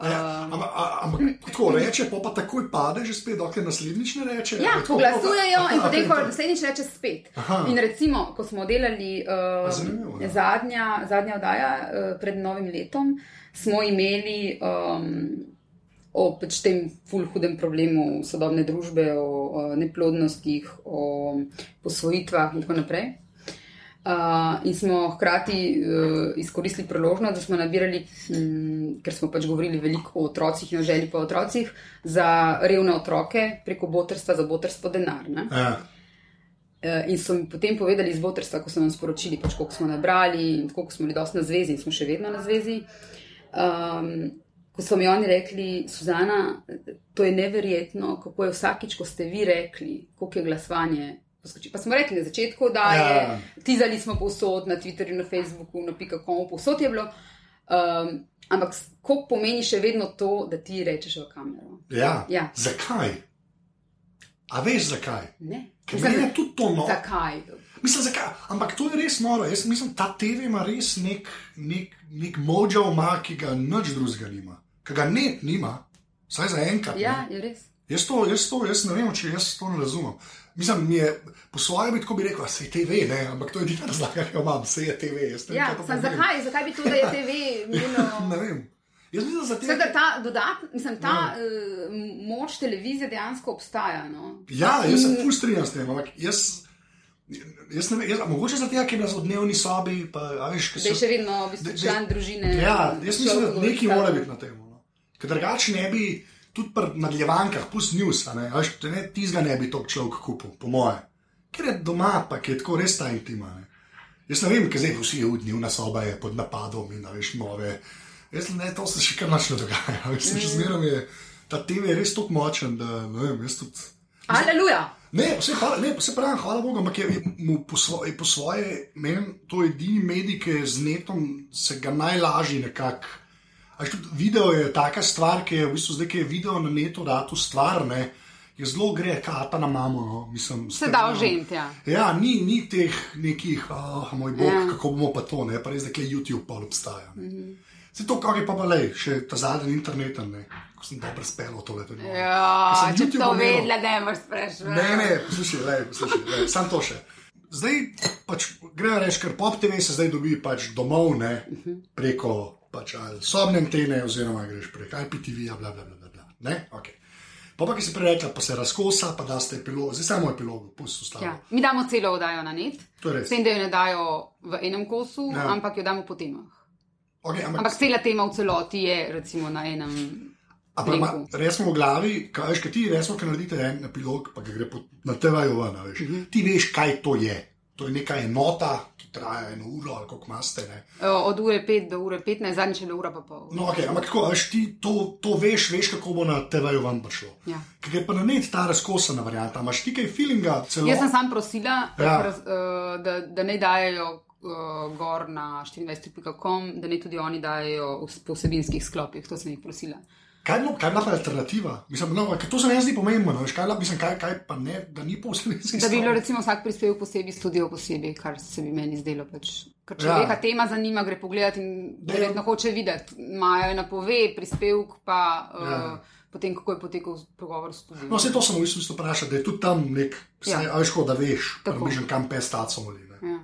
Ja, ampak, a- ampak tako reče, pa, pa takoj pade, že spet, dokler naslednjič ne reče. Ja, tako? poglasujejo in Aha, potem, ok, ko naslednjič reče spet. Aha. In recimo, ko smo delali uh, zanimivo, ja. zadnja, zadnja oddaja uh, pred novim letom, smo imeli um, o pač tem ful hudem problemu sodobne družbe, o, o neplodnostih, o posvojitvah in tako naprej. Uh, in smo hkrati uh, izkoristili priložnost, da smo nabirali, hm, ker smo pač govorili veliko o otrocih in o želji po otrocih, za revne otroke preko botrstva za botrstvo denar. Eh, In so mi potem povedali iz botrstva, ko so nam sporočili, pač, koliko smo nabrali in koliko smo bili dosti na zvezi, in smo še vedno na zvezi. Um, ko so mi oni rekli, Suzana, to je neverjetno, kako je vsakič, ko ste vi rekli, koliko je glasovanje. Pa smo rekli na začetku, da je Ja. tizali smo povsod, na Twitterju, na Facebooku, na pika.com, povsod je bilo. Um, ampak koliko pomeni še vedno to, da ti rečeš v kamero? ja. Ja. Zakaj? A veš zakaj? Ne. Ker Mislim, meni je tudi to noro. Zakaj? Mislim, zakaj? Ampak to je res noro. Jaz mislim, ta TV ima res nek, nek, nek ima, ki ga nič drugega nima. Ki ga net nima, vsaj za enkrat. ne. Ja, je res. Jaz to, jaz to, jaz ne vem, če jaz to ne razumem. Mislim, mi je po svoje bi tako bi rekel, se je TV, ne? ampak to je edina razlaga, ki jo imam, se je TV. Ne vem, Ja, sam, zakaj? zakaj bi to, da je TV imelo? Ne vem. Jaz mislim, da za TV. Seveda ta dodatna, mislim, ta uh, moč televizije dejansko obstaja. No? Ja, jaz se strinjam s tem, ampak jaz. Jaz ne vem, jaz, mogoče zato, ker je bila v dnevni sobi, pa a veš, kaj Da je še vedno v bistvu član družine. Ja, jaz mislim, da nekaj mora biti na tem. Ker drugače ne bi, tudi pri nadaljevankah, plus news, ne, veš, ne, tizga ne bi to človek kupil, po moje. Ker je doma, pa je tako res ta intima. Ne. Jaz ne vem, kaj zdaj vsi je dnevna soba je pod napadom in veš nove. Jaz ne, to se še kar nočno dogaja. Veš, še zmeraj je ta TV je res tako močen, da ne vem, jaz tudi. Aleluja! Ne, vse, hvala, ne, vse pravim, hvala Bogu, ampak je mu po, svoje, po svoje, meni to je edini medij, ki je z netom se ga najlažje nekako. Tudi Video je taka stvar, ki je v bistvu zdaj, ki je video na netu, da tu stvar, ne, je zelo gre, kata na mamo. No, mislim, Se da ožent, ja. Ja, ni, ni teh nekih, oh, moj bog, Ja. kako bomo pa to, ne, pa res, da je YouTube pa obstaja. Mm -hmm. Se to, kar je pa le, še ta zadnji internet, ne, ko sem dobro spel to leto. Ko Ja, če YouTube to vedela, ne moreš sprašovati. Ne, ne, poslušaj, le, poslušaj, le, sam to še. Zdaj pač gre reči, ker pop TV se zdaj dobi pač domov, ne, preko pač ali sobne antene, oziroma greš preko IPTV, bla, bla, bla, bla, bla. Ne, ok. Pa pa, ki si prej rekla, pa se razkosa, pa da ste epilog, zdaj samo epilog, pusti ostalo. Ja. Mi damo celo oddajo na net, res. s tem, da jo ne dajo v enem kosu, Ja. ampak jo damo po temah. Okay, ampak, Ampak cela tema v celoti je recimo na enem. ampak ma, res smo v glavi, kaj veš, kaj ti resmo, ki naredite en epilog, pa ki gre po, na TV-ju ven, veš. Mhm. Ti veš, kaj to je. To je neka enota, ki traja eno uro ali kako. O, Od ure 5 do ure 15, zadnjič je bila ura pa pol. No, okay, ampak tako, veš, ti to, to veš, veš, kako bo na TV-ju vam prišlo. Ja. Ker je pa na net ta razkosana varianta, imaš ti kaj feelinga, celo. Jaz sem sam prosila, Ja. ja. raz, uh, da, da ne dajo uh, gor na 24.com, da ne tudi oni dajo v, po vsebinskih sklopih. To sem jih prosila. Kaj je bilo, kaj je bila ta alternativa? Mislim, no, to se meni zdi pomembno, veš, kaj, je bila- mislim, kaj, kaj pa ne, da ni posebej Da bi bilo recimo vsak prispevek posebej, studio posebej, kar se bi meni zdelo. Pač. Ker Ja. človeka ja. tema zanima, gre pogledat in verjetno hoče videti. Imajo napove, prispevek pa. Uh, Ja. Potem, kako je potekal pogovor s studiom. No, vse to sem v bistvu vprašal, da je tudi tam nek, Ja. ja. veš, da veš, približno kam pes tacom ali ne. Ja.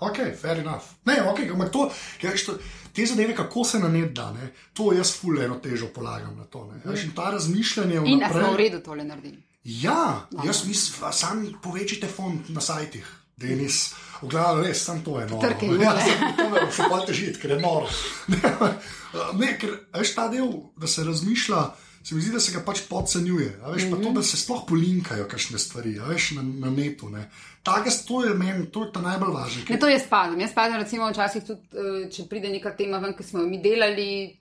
Ok, fair enough. Ne, ok, ampak to, veš, to, te zadeve, kako se na net da, ne, to jaz fuleno težo polagam na to. Ne. Veš, in ta razmišljanje In a vnaprej. smo v redu tole naredili. Ja, jaz mislim, a sami povečite font na sajtih. Denis, v glavu res, sam to je noro. Trke, ja, ne. sem- to me še bolj težiti, ker je noro. ne, ker veš ta del, da se razmišlja, se mi zdi, da se ga pač podcenjuje. Veš, mm -hmm. pa to, da se sploh polinkajo kakšne stvari, veš, na, na netu. Ne. Taka, to je meni, to je ta najbolj važno. Ne, to jaz spadam. Jaz spadam, recimo, včasih tudi, eh, če pride neka tema ven, ki smo jo mi delali.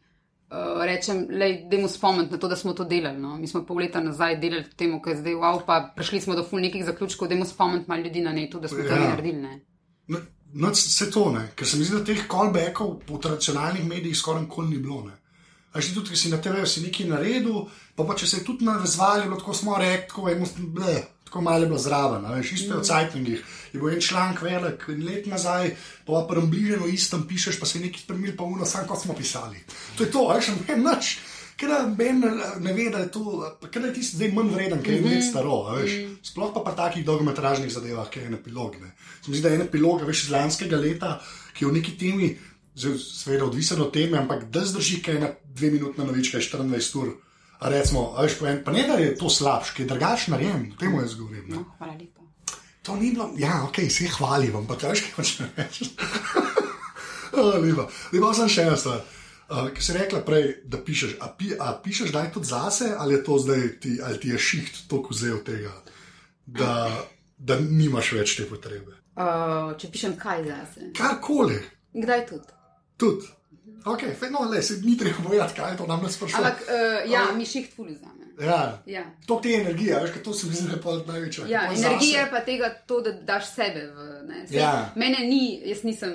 Uh, rečem, da je mu spomniti na to, da smo to delali. No? Mi smo pol leta nazaj delali temu, kar je zdaj wow, pa prišli smo do ful nekih zaključkov, da je mu spomniti malo ljudi na netu, da smo ja. to Ja. naredili. Ne? No, no, vse to ne, ker se mi zdi, da teh callbackov po tradicionalnih medijih skoraj nikoli ni bilo. Ne. A že tudi, ki si na TV-ju si nekaj naredil, pa, pa če se je tudi navezvali, tako smo rekli, tako, eno, ble, tako malo je bilo zraven. Veš, isto je v Cajtungih. Je bil en članek velik, let nazaj, pa pa bliženo istem pišeš, pa se je nekaj spremenil, pa uno, sam kot smo pisali. To je to, veš, ne nič. ker ben ne ve, da je to, ker je tisti zdaj manj vreden, ker je Mhm. nekaj staro. Veš, sploh pa pri takih dolgometražnih zadevah, ki je en epilog. Ne. Se mi zdi, da je en epilog, veš, iz lanskega leta, ki je v neki temi, zdaj seveda odvisen od teme, ampak da zdrži kaj na dve minutna novička, 24 ur. A recimo, a veš, pa, en, pa ne da je to slabš, ki je drugačen narejen, temu jaz govorim. Ne. No, hvala lepa. To ni bilo, ja, ok, se hvalim, ampak kaj hočeš reči. Lepa. Lepa sem še ena stvar. Uh, ki si rekla prej, da pišeš. A, pi, a pišeš zdaj tudi zase, ali je to zdaj ti, ali ti je šiht toliko vzel tega, da, da nimaš več te potrebe? Uh, če pišem kaj zase. Karkoli, Kdaj tudi? Tudi. Ok, fe, no, le, se ni treba bojati, kaj je to nam ne sprašuje. Ampak uh, ja, Ampak- mi šiht fuli za me. Ja, Ja. to ti je energija, veš, to se mi zdi, da je pa največja. Ja, energija zase- pa tega, to, da daš sebe. V, ne, Sej, Ja. Mene ni, jaz nisem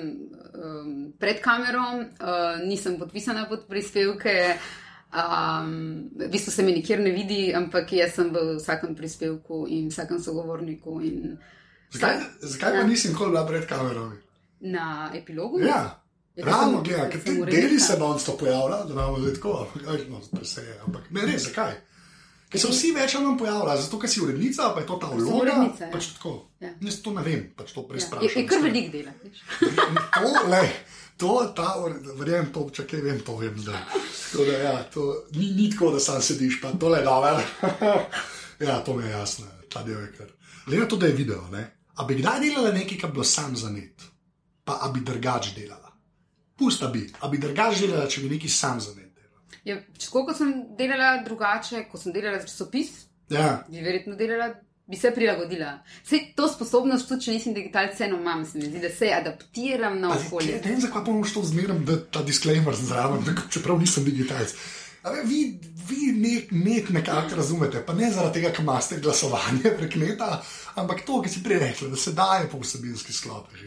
um, pred kamero, uh, nisem podpisana pod prispevke. Um, v bistvu se mi nikjer ne vidi, ampak jaz sem v vsakem prispevku in vsakem sogovorniku. In Zakaj, zakaj pa Ja. nisem nikoli bila pred kamerami? na epilogu. Ja. Ja, Realno, gledaj, ker ti deli se non stop pojavlja, da nam je tako, no, zdaj se je, ampak ne, res, zakaj? Ker se vsi več manj pojavljajo, zato ker si urednica, pa je to ta vloga. urednica, ja. Pač tako. Ja. Jaz to ne vem, pač to Ja, presprašujem. je, je kar velik dela. veš. To, le, to, ta, verjamem, to, če kaj vem, to vem zdaj. Tako da, ja, to ni, ni tako, da sam sediš, pa tole je dobro. ja, to mi je jasno, ta del je kar. Le na to, da je video, ne? A bi kdaj delala nekaj, kar bi bilo sam za net, pa a bi drugač delala. Pusta bi, a bi drugač delala, če bi nekaj sam za net delala. Ja, Ko sem delala drugače, ko sem delala za časopis, Ja, bi verjetno delala, bi se prilagodila. Vse to sposobnost, tudi če nisem digitalc, vseeno imam, se mi zdi, da se adaptiram na okolje. Ne vem, zakaj pa moraš to zmeraj, da ta disclaimer zraven, čeprav nisem digitalc. Ve, Vi, vi nek, nek nekako razumete, pa ne zaradi tega, ker imate glasovanje prek neta, ampak to, ki si prej rekli, da se daje po vsebinski sklopih.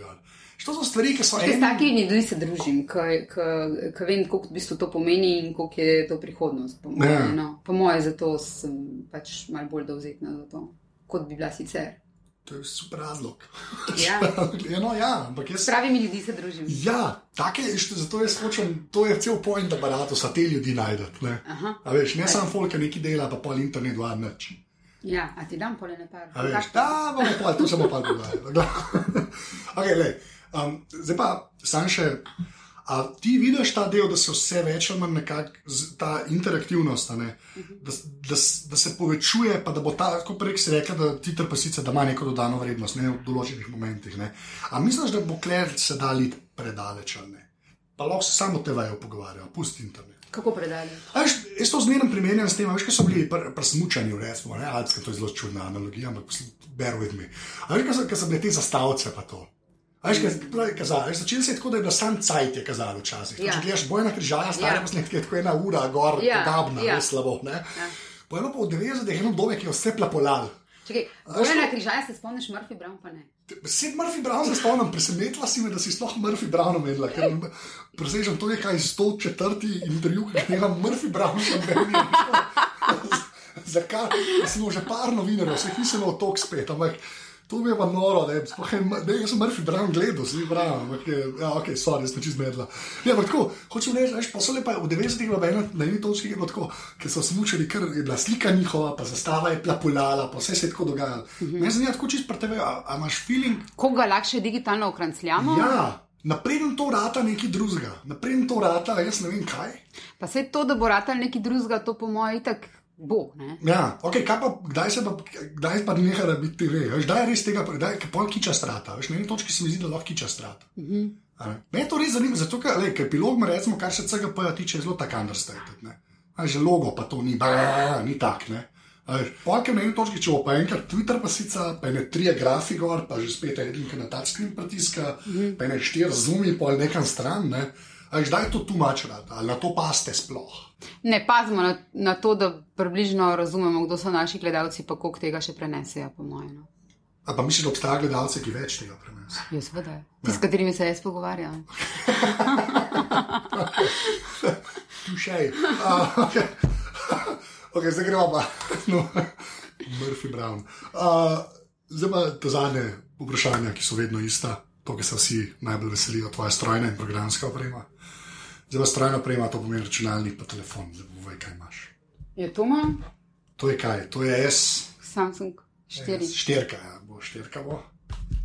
To so stvari, ki so ene. takimi ljudmi se družim, ki vem, koliko v bistvu to pomeni in koliko je to prihodnost. Po moje, Ja. no. po moje zato sem pač malo bolj dovzetna za to, kot bi bila sicer. To je super razlog. Ja. ja, no, ja, ampak jaz. S pravimi ljudmi se družim. Ja, take, zato jaz hočem, to je cel point aparata, te ljudi najdete. Ne. A veš, ne samo folk, ki nekaj dela, pa pol internet, dva nič. Ja, a ti dam pole ne par. A veš. Da, bomo pa, to se bomo pa pogovarjali. okay, lej, um, zdaj pa, sam še. A ti vidiš ta del, da se vse več ali manj nekako, ta interaktivnost, ne, da, s- da, s- da se povečuje, pa da bo ta, kot prej si rekla, da ti trpasica, da ima neko dodano vrednost, ne v določenih momentih. Ne. A misliš, da bo kler se da lit predaleč ali ne? Pa lahko se samo te vajo pogovarjajo, pusti internet. Kako predali? A Veš, jaz to zmerno primerjam s tem, veš, kaj so bili pr smučanju, recimo, ne, alpske, to je zelo čudna analogija, ampak bear with me. Veš, kaj so, kaj so bile te zastavce pa to. Veš, kaj, pravi, kazali, veš, začeli se je tako, da je bil sam cajt je kazal včasih. Ja. Ja. Če gledaš boj na križaja, stare Ja. posnetke, je tako ena ura, gor, Ja, gabna, ja. ja. slabo, ne. Ja. Pojeno pa v 90-ih eno dobe, ki je vse plapolal. Čakaj, veš Bojana to- na križaju se spomniš, Murphy Brown pa ne. Sed Murphy Brown se spomnim, presenetila si me, da si sploh Murphy Brown omenila, ker presežem to nekaj 104. intervju, ki je imel Murphy Brown na meni. Zakaj? Smo že par novinarjev, vse jih nisem imel tok spet, ampak to mi je pa noro, da je sploh da jaz sem Murphy Brown gledal, si prav, ampak je, ja, ok, sorry, sem čist medla. Ja, ampak tako, hočem reči, veš, pa so lepa v 90-ih bila ena, na eni točki je bilo tako, ker so smučali, ker je bila slika njihova, pa zastava je plapulala, pa vse se je tako dogajalo. Mm -hmm. Mene zanima tako čist pri tebe, a, a imaš feeling, Koga lahko digitalno okrancljamo? Ja, napreden to rata nekaj drugega, napreden to rata, jaz ne vem kaj. Pa se to, da bo ratal neki drugega, to po mojem itak bo. Ne? Ja, okay, pa, kdaj se pa, kdaj pa neha biti TV? Veš, kdaj je res tega, kdaj je pol kiča strata? Veš, na eni točki se mi zdi, da lahko kiča strata. Uh -huh. Me je to res zanimivo, zato ker, epilog, recimo, kar se CGP-ja tiče, je zelo tak understated. Že logo pa to ni, ba, ni tak. Ne? Polk je na eni točki, če bo pa enkrat Twitter pasica, pa ne tri grafi gor, pa že spet edinka na touchscreen pritiska, mm -hmm. pa ne štiri zumi, pol nekam stran. Ne? A veš, kdaj je to tumačila, ali na to paste sploh. Ne pazimo na, na to, da približno razumemo, kdo so naši gledalci, pa koliko tega še prenesejo, po mojem. No. A pa misliš, da obstajajo gledalci, ki več tega prenesejo? Ja, seveda. Ti, s katerimi se jaz pogovarjam. Tušej. Uh, okay. okay, zdaj gremo pa. No, Murphy Brown. Uh, zdaj pa te zadnje vprašanja, ki so vedno ista, to, ki se vsi najbolj veselijo, tvoja strojna in programska oprema. Zdaj pa strojno prejema, to pomeni računalnik, pa telefon, zdaj povej, kaj imaš. Je to imam? To je kaj, to je S. Samsung 4. S, štirka, ja, bo štirka bo.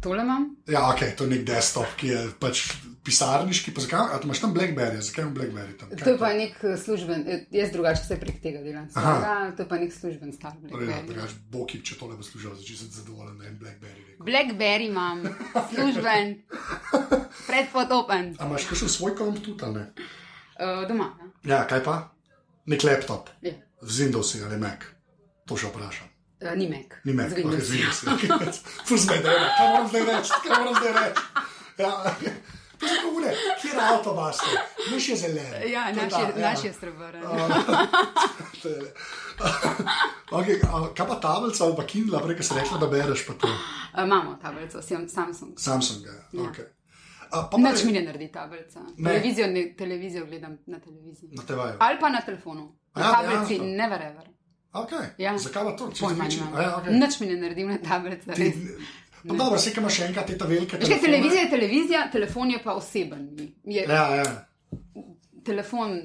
Tole imam? Ja, ok, to je nek desktop, ki je pač pisarniški. Pa zakaj, a imaš tam Blackberry, zakaj imaš Blackberry tam? To je pa nek eh, služben, eh, jaz drugače se prek tega delam. Aha. Ja, to je pa nek služben star Ja, Blackberry. drugač, Boki, če tole bo služil, začne se zadovoljen, da je Blackberry. rekel. Blackberry imam, služben, predpotopen, A imaš še svoj komp tudi, ne? uh, doma. Ja. Ja, kaj pa? Nek laptop, Ja. z Windows ali Mac. To še vprašam. Uh, ni Mac. Ni Mac, Z ok, Windows. z Windows. Ful zmedeno, kaj moram zdaj reči, kaj moram zdaj reči. Ja. To je kot ure, kjer avto imaš, niš je zelen. Ja, To je naš ta, je, ja. naš je srebrn. Okay, kaj pa tablica ali pa Kindle, prej si rekla, da bereš pa to. Uh, imamo tablico, sem Samsung. Samsung. Ja. Ja. Okay. Pa pa Nič mi ne naredi tablica. Ne. Televizijo, ne, televizijo gledam na televiziji. Na TV-ju. Ali pa na telefonu. Na Ja, tablici, dejansko. never ever. Okay. Ja. Zakaj pa to? Ja, okay. Nič mi ne naredim na tablici. Pa dobro, se imaš še enkrat te velike. Telefone. televizija je televizija, telefon je pa oseben. Je, Ja, ja. telefon,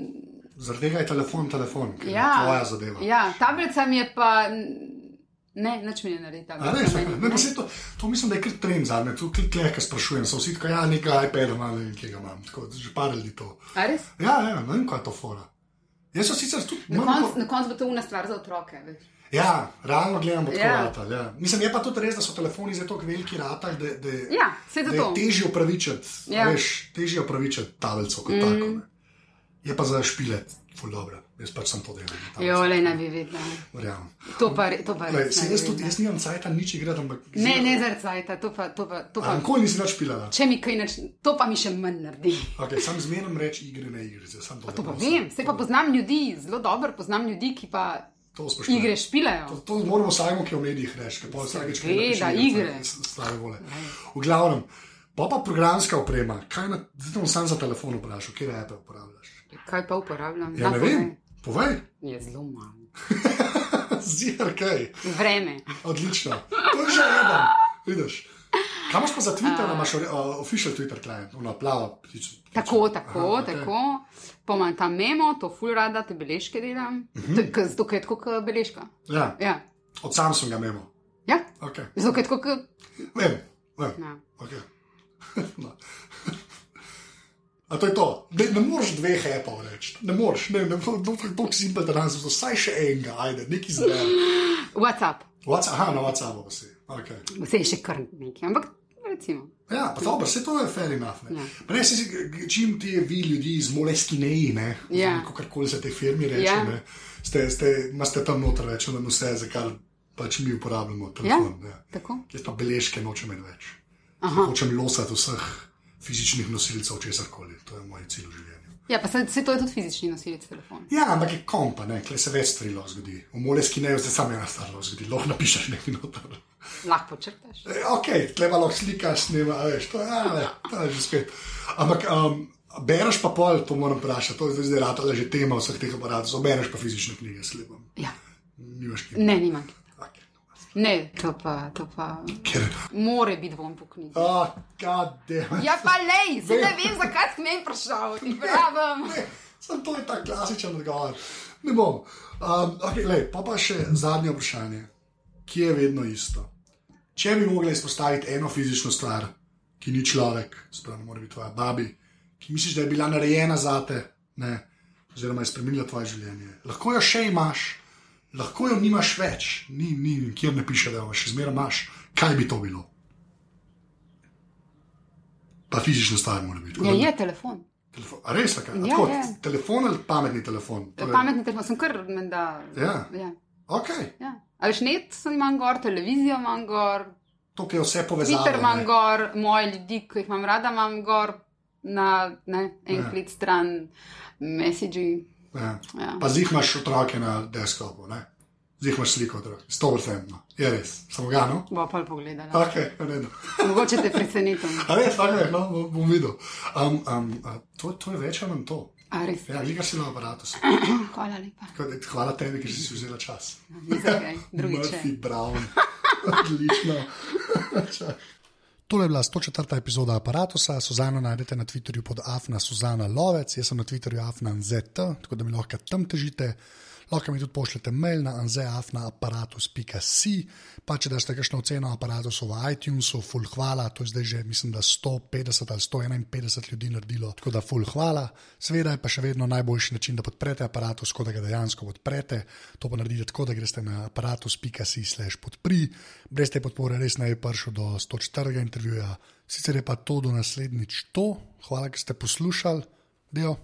Zaradi tega je telefon telefon, ki ja, je tvoja zadeva. Ja, tablica mi je pa. Ne, nič mi ne naredi meni. ne, pa se to, to mislim, da je kar trend zadnje, tu kleka sprašujem, so vsi tako, ja, nekaj iPada imam, ne kje ga imam, tako, že par ljudi to. A res? Ja, ja, ne vem, kaj je to fora. Jaz sem sicer tudi, Na koncu na konc bo to una stvar za otroke. Veš. ja, realno gledam, bo tako Ja. ratal, ja. Mislim, je pa tudi res, da so telefoni zdaj tako veliki ratal, da, da, Ja, da je težje upravičiti, Ja. ja. veš, težje upravičiti tablico kot mm. tako. Ne. Je pa za špilet, ful dobro, jaz pač sem to delal. Jo, le ne bi vedela. Verjamem. To pa, to pa Lej, se jaz tudi, jaz nimam cajta nič igrati, ampak. Ne, ne zarcajta, to pa, to pa, to pa. nikoli nisi več pilala. Če mi kaj neč, to pa mi še manj naredi. Okay, sam zmerno reči igre, ne igre. Sam to, To pa vem, se pa poznam ljudi, zelo dobro poznam ljudi, ki pa To igre To, špilajo. to moramo vsakmo, ki v medijih reči, ker pa vsakeč kaj Seveda, napiše, igre. Slave vole. V glavnem, pa pa programska oprema, kaj na, zdaj bom sam za telefon vprašal, kje repe uporabljaš? Kaj pa uporabljam? Ja, Da, ne vem, povej, Je zelo malo. zir kaj, Vreme. odlično. To je že eden, vidiš. Kaj imaš pa za Twitter, uh, imaš uh, official Twitter klient, ono plavo ptičo. Tako, tako, Aha, okej. tako. Imam tam memo, to ful rada, te beležke delam. Mhm. Zato je tako kot beležka. Ja, Ja, od Samsunga memo. ja. Okay. zato je tako kot. Vem, vem. Ja. Okay. no. A to je to. Ne, ne moreš dveh apov reči. Ne moreš, ne, ne, ne, ne, tako simpel, da danes bo vsaj še enega, ajde, neki zdaj. WhatsApp, WhatsApp, aha, na WhatsAppu pa si. Okay. vse je še kar nekaj, ampak recimo. Ja, pa dobro, vse to je fair enough. Ne. Ja. Pa Ne, si, čim ti vi ljudi iz Moleskineji, ne, Ja. kakorkoli se te firmi reče, Ja. ne, ste, ste, imate tam noter več, da vse, za kar pač mi uporabljamo telefon. Ja. Tako. Jaz pa beležke nočem več. Aha. Hočem losati vseh fizičnih nosilcev, česar koli. To je moj cilj v življenju. Ja, pa se, se to je tudi fizični nosilec telefona. Ja, ampak je kompa, ne, kle se več stvari lahko zgodi. V moleski ne, zdaj samo ena stvar lahko zgodi, lahko napišeš nekaj noter. Lahko črtaš. E, ok, tle pa lahko slikaš, snima, veš, to, ja, ne, to je že spet. Ampak um, bereš pa pol, to moram vprašati, to je zdaj ratala že tema vseh teh aparatov, bereš pa fizične knjige, slepam. Ja. Nimaš knjige. Ne, nimam. Ne, to pa, to pa. Ker, More biti von po knjigi. oh, god damn. Ja, pa lej, se ne vem, zakaj si meni prišel, ti pravim. Ne, Sam to je ta klasičen odgovor. Ne bom. Um, okay, lej, pa pa še zadnje vprašanje, ki je vedno isto. Če bi mogla izpostaviti eno fizično stvar, ki ni človek, spravo mora biti tvoja babi, ki misliš, da je bila narejena za te, ne, oziroma je spremenila tvoje življenje, lahko jo še imaš, lahko jo nimaš več, ni, ni nikjer ne piše, da jo še zmeraj imaš, kaj bi to bilo? Pa fizična stvar mora biti. Ja, je telefon. Telefon. A res, kaj? Ja, Tako, je. telefon ali pametni telefon? To je- Pametni telefon, sem kar menda. Ja. ja. Ok, ja. Ali šnet sem imam gor, televizijo imam gor, to je vse povezano. Twitter imam ne. gor, moje ljudi, ki jih imam rada, imam gor na ne, en Ja. klic stran, messagi. Ja. Pa zdaj imaš otroke na desktopu, ne? zdaj imaš sliko otrok, sto vrtno, je res, samo ga, no? Bo pa pogledala. Ok, v redu. Mogoče te presenetim. A res, ok, no, bom- videl. Um, um, to, to je več ali manj to. A res. Ja, liga si na aparatu. Hvala lepa. Hvala tebi, ker si si vzela čas. Ni za kaj, drugič. Murphy Brown, odlično. Tole je bila 104. epizoda aparata. Suzano najdete na Twitterju pod Afna Suzana Lovec, jaz sem na Twitterju Afna NZT, tako da mi lahko tam težite. Lahko mi tudi pošljete mail na anzeafnaaparatus.si, pa če daste kakšno oceno aparatusu v iTunesu, full hvala, to je zdaj že, mislim, da 150 ali 151 ljudi naredilo, tako da full hvala. Seveda je pa še vedno najboljši način, da podprete aparatus, kot da ga dejansko podprete. To pa naredite tako, da greste na aparatus.si slash podpri, brez te podpore res ne bi prišel do 104. intervjuja. Sicer je pa to do naslednjič to, hvala, ker ste poslušali, del.